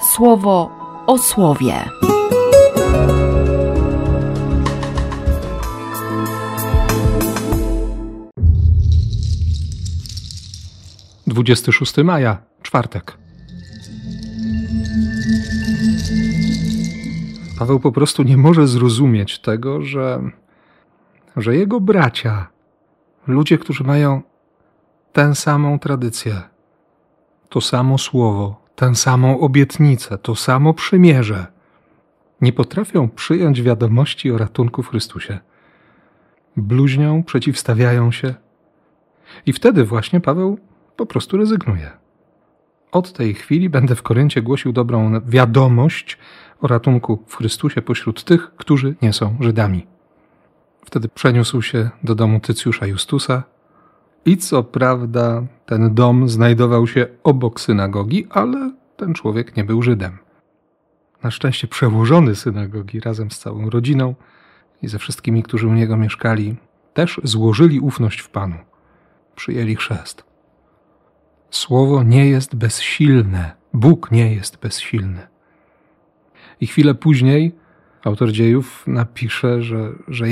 słowo o słowie. Dwudziesty szósty maja, czwartek. Paweł po prostu nie może zrozumieć tego, że, że jego bracia, ludzie, którzy mają tę samą tradycję, to samo słowo, tę samą obietnicę, to samo przymierze, nie potrafią przyjąć wiadomości o ratunku w Chrystusie. Bluźnią, przeciwstawiają się. I wtedy właśnie Paweł po prostu rezygnuje. Od tej chwili będę w Koryncie głosił dobrą wiadomość o ratunku w Chrystusie pośród tych, którzy nie są Żydami. Wtedy przeniósł się do domu Tycjusza Justusa i co prawda ten dom znajdował się obok synagogi, ale ten człowiek nie był Żydem. Na szczęście przełożony synagogi razem z całą rodziną i ze wszystkimi, którzy u niego mieszkali, też złożyli ufność w Panu. Przyjęli chrzest. Słowo nie jest bezsilne. Bóg nie jest bezsilny. I chwilę później autor dziejów napisze, że, że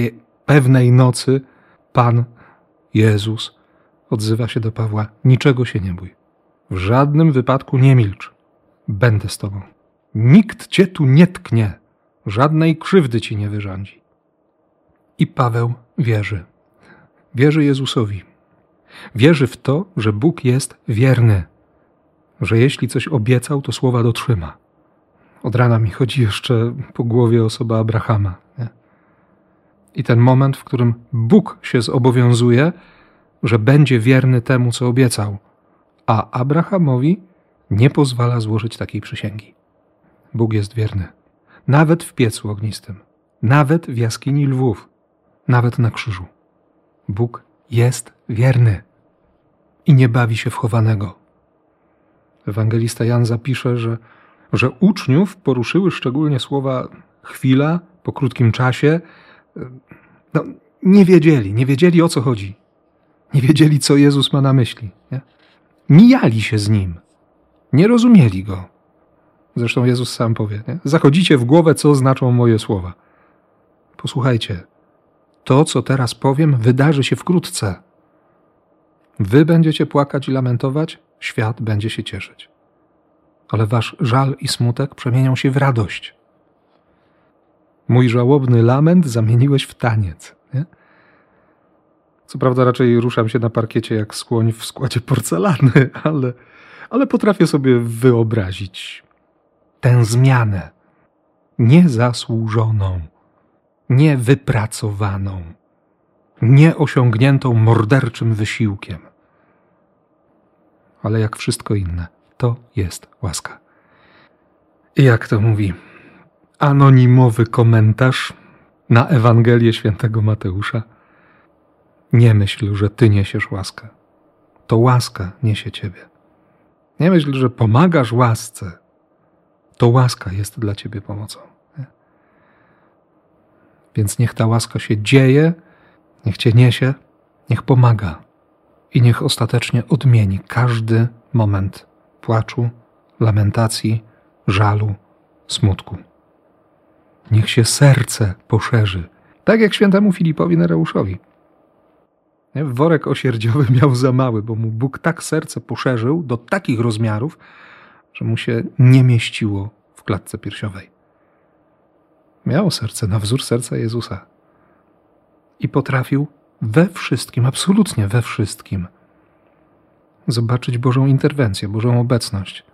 pewnej nocy Pan Jezus odzywa się do Pawła: Niczego się nie bój. W żadnym wypadku nie milcz. Będę z tobą. Nikt cię tu nie tknie. Żadnej krzywdy ci nie wyrządzi. I Paweł wierzy. Wierzy Jezusowi. Wierzy w to, że Bóg jest wierny, że jeśli coś obiecał, to słowa dotrzyma. Od rana mi chodzi jeszcze po głowie osoba Abrahama. Nie? I ten moment, w którym Bóg się zobowiązuje, że będzie wierny temu, co obiecał, a Abrahamowi nie pozwala złożyć takiej przysięgi. Bóg jest wierny. Nawet w piecu ognistym, nawet w jaskini lwów, nawet na krzyżu. Bóg jest wierny i nie bawi się w chowanego. Ewangelista Jan zapisze, że, że uczniów poruszyły szczególnie słowa chwila, po krótkim czasie. No, nie wiedzieli, nie wiedzieli o co chodzi. Nie wiedzieli, co Jezus ma na myśli. Nie? Mijali się z nim. Nie rozumieli go. Zresztą Jezus sam powie: nie? Zachodzicie w głowę, co znaczą moje słowa. Posłuchajcie, to, co teraz powiem, wydarzy się wkrótce. Wy będziecie płakać i lamentować, świat będzie się cieszyć. Ale wasz żal i smutek przemienią się w radość. Mój żałobny lament zamieniłeś w taniec. Nie? Co prawda raczej ruszam się na parkiecie jak skłoń w składzie porcelany, ale, ale potrafię sobie wyobrazić tę zmianę niezasłużoną, niewypracowaną, nieosiągniętą morderczym wysiłkiem. Ale jak wszystko inne, to jest łaska. I jak to mówi anonimowy komentarz na Ewangelię świętego Mateusza – nie myśl, że ty niesiesz łaskę. To łaska niesie ciebie. Nie myśl, że pomagasz łasce. To łaska jest dla ciebie pomocą. Nie? Więc niech ta łaska się dzieje, niech cię niesie, niech pomaga i niech ostatecznie odmieni każdy moment płaczu, lamentacji, żalu, smutku. Niech się serce poszerzy, tak jak świętemu Filipowi Nereuszowi. Worek osierdziowy miał za mały, bo mu Bóg tak serce poszerzył do takich rozmiarów, że mu się nie mieściło w klatce piersiowej. Miał serce na wzór serca Jezusa i potrafił we wszystkim, absolutnie we wszystkim, zobaczyć Bożą interwencję, Bożą obecność.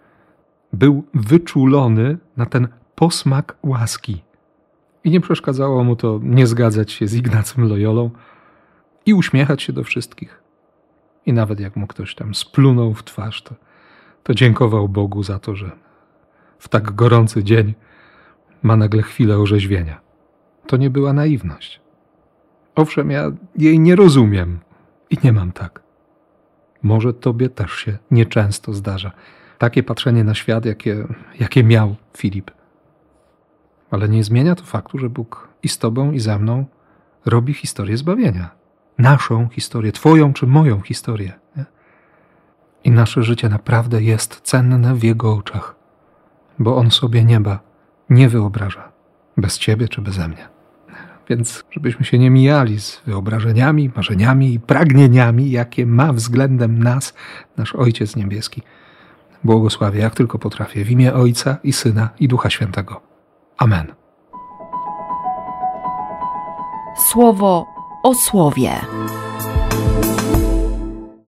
Był wyczulony na ten posmak łaski. I nie przeszkadzało mu to nie zgadzać się z Ignacym Loyolą, i uśmiechać się do wszystkich. I nawet jak mu ktoś tam splunął w twarz, to, to dziękował Bogu za to, że w tak gorący dzień ma nagle chwilę orzeźwienia. To nie była naiwność. Owszem, ja jej nie rozumiem i nie mam tak. Może tobie też się nieczęsto zdarza takie patrzenie na świat, jakie, jakie miał Filip. Ale nie zmienia to faktu, że Bóg i z tobą, i ze mną robi historię zbawienia naszą historię, Twoją czy moją historię. Nie? I nasze życie naprawdę jest cenne w Jego oczach. bo On sobie nieba nie wyobraża bez Ciebie czy beze mnie. Więc żebyśmy się nie mijali z wyobrażeniami, marzeniami i pragnieniami, jakie ma względem nas nasz Ojciec Niebieski. Błogosławię, jak tylko potrafię, w imię Ojca i Syna i Ducha Świętego. Amen. Słowo o słowie.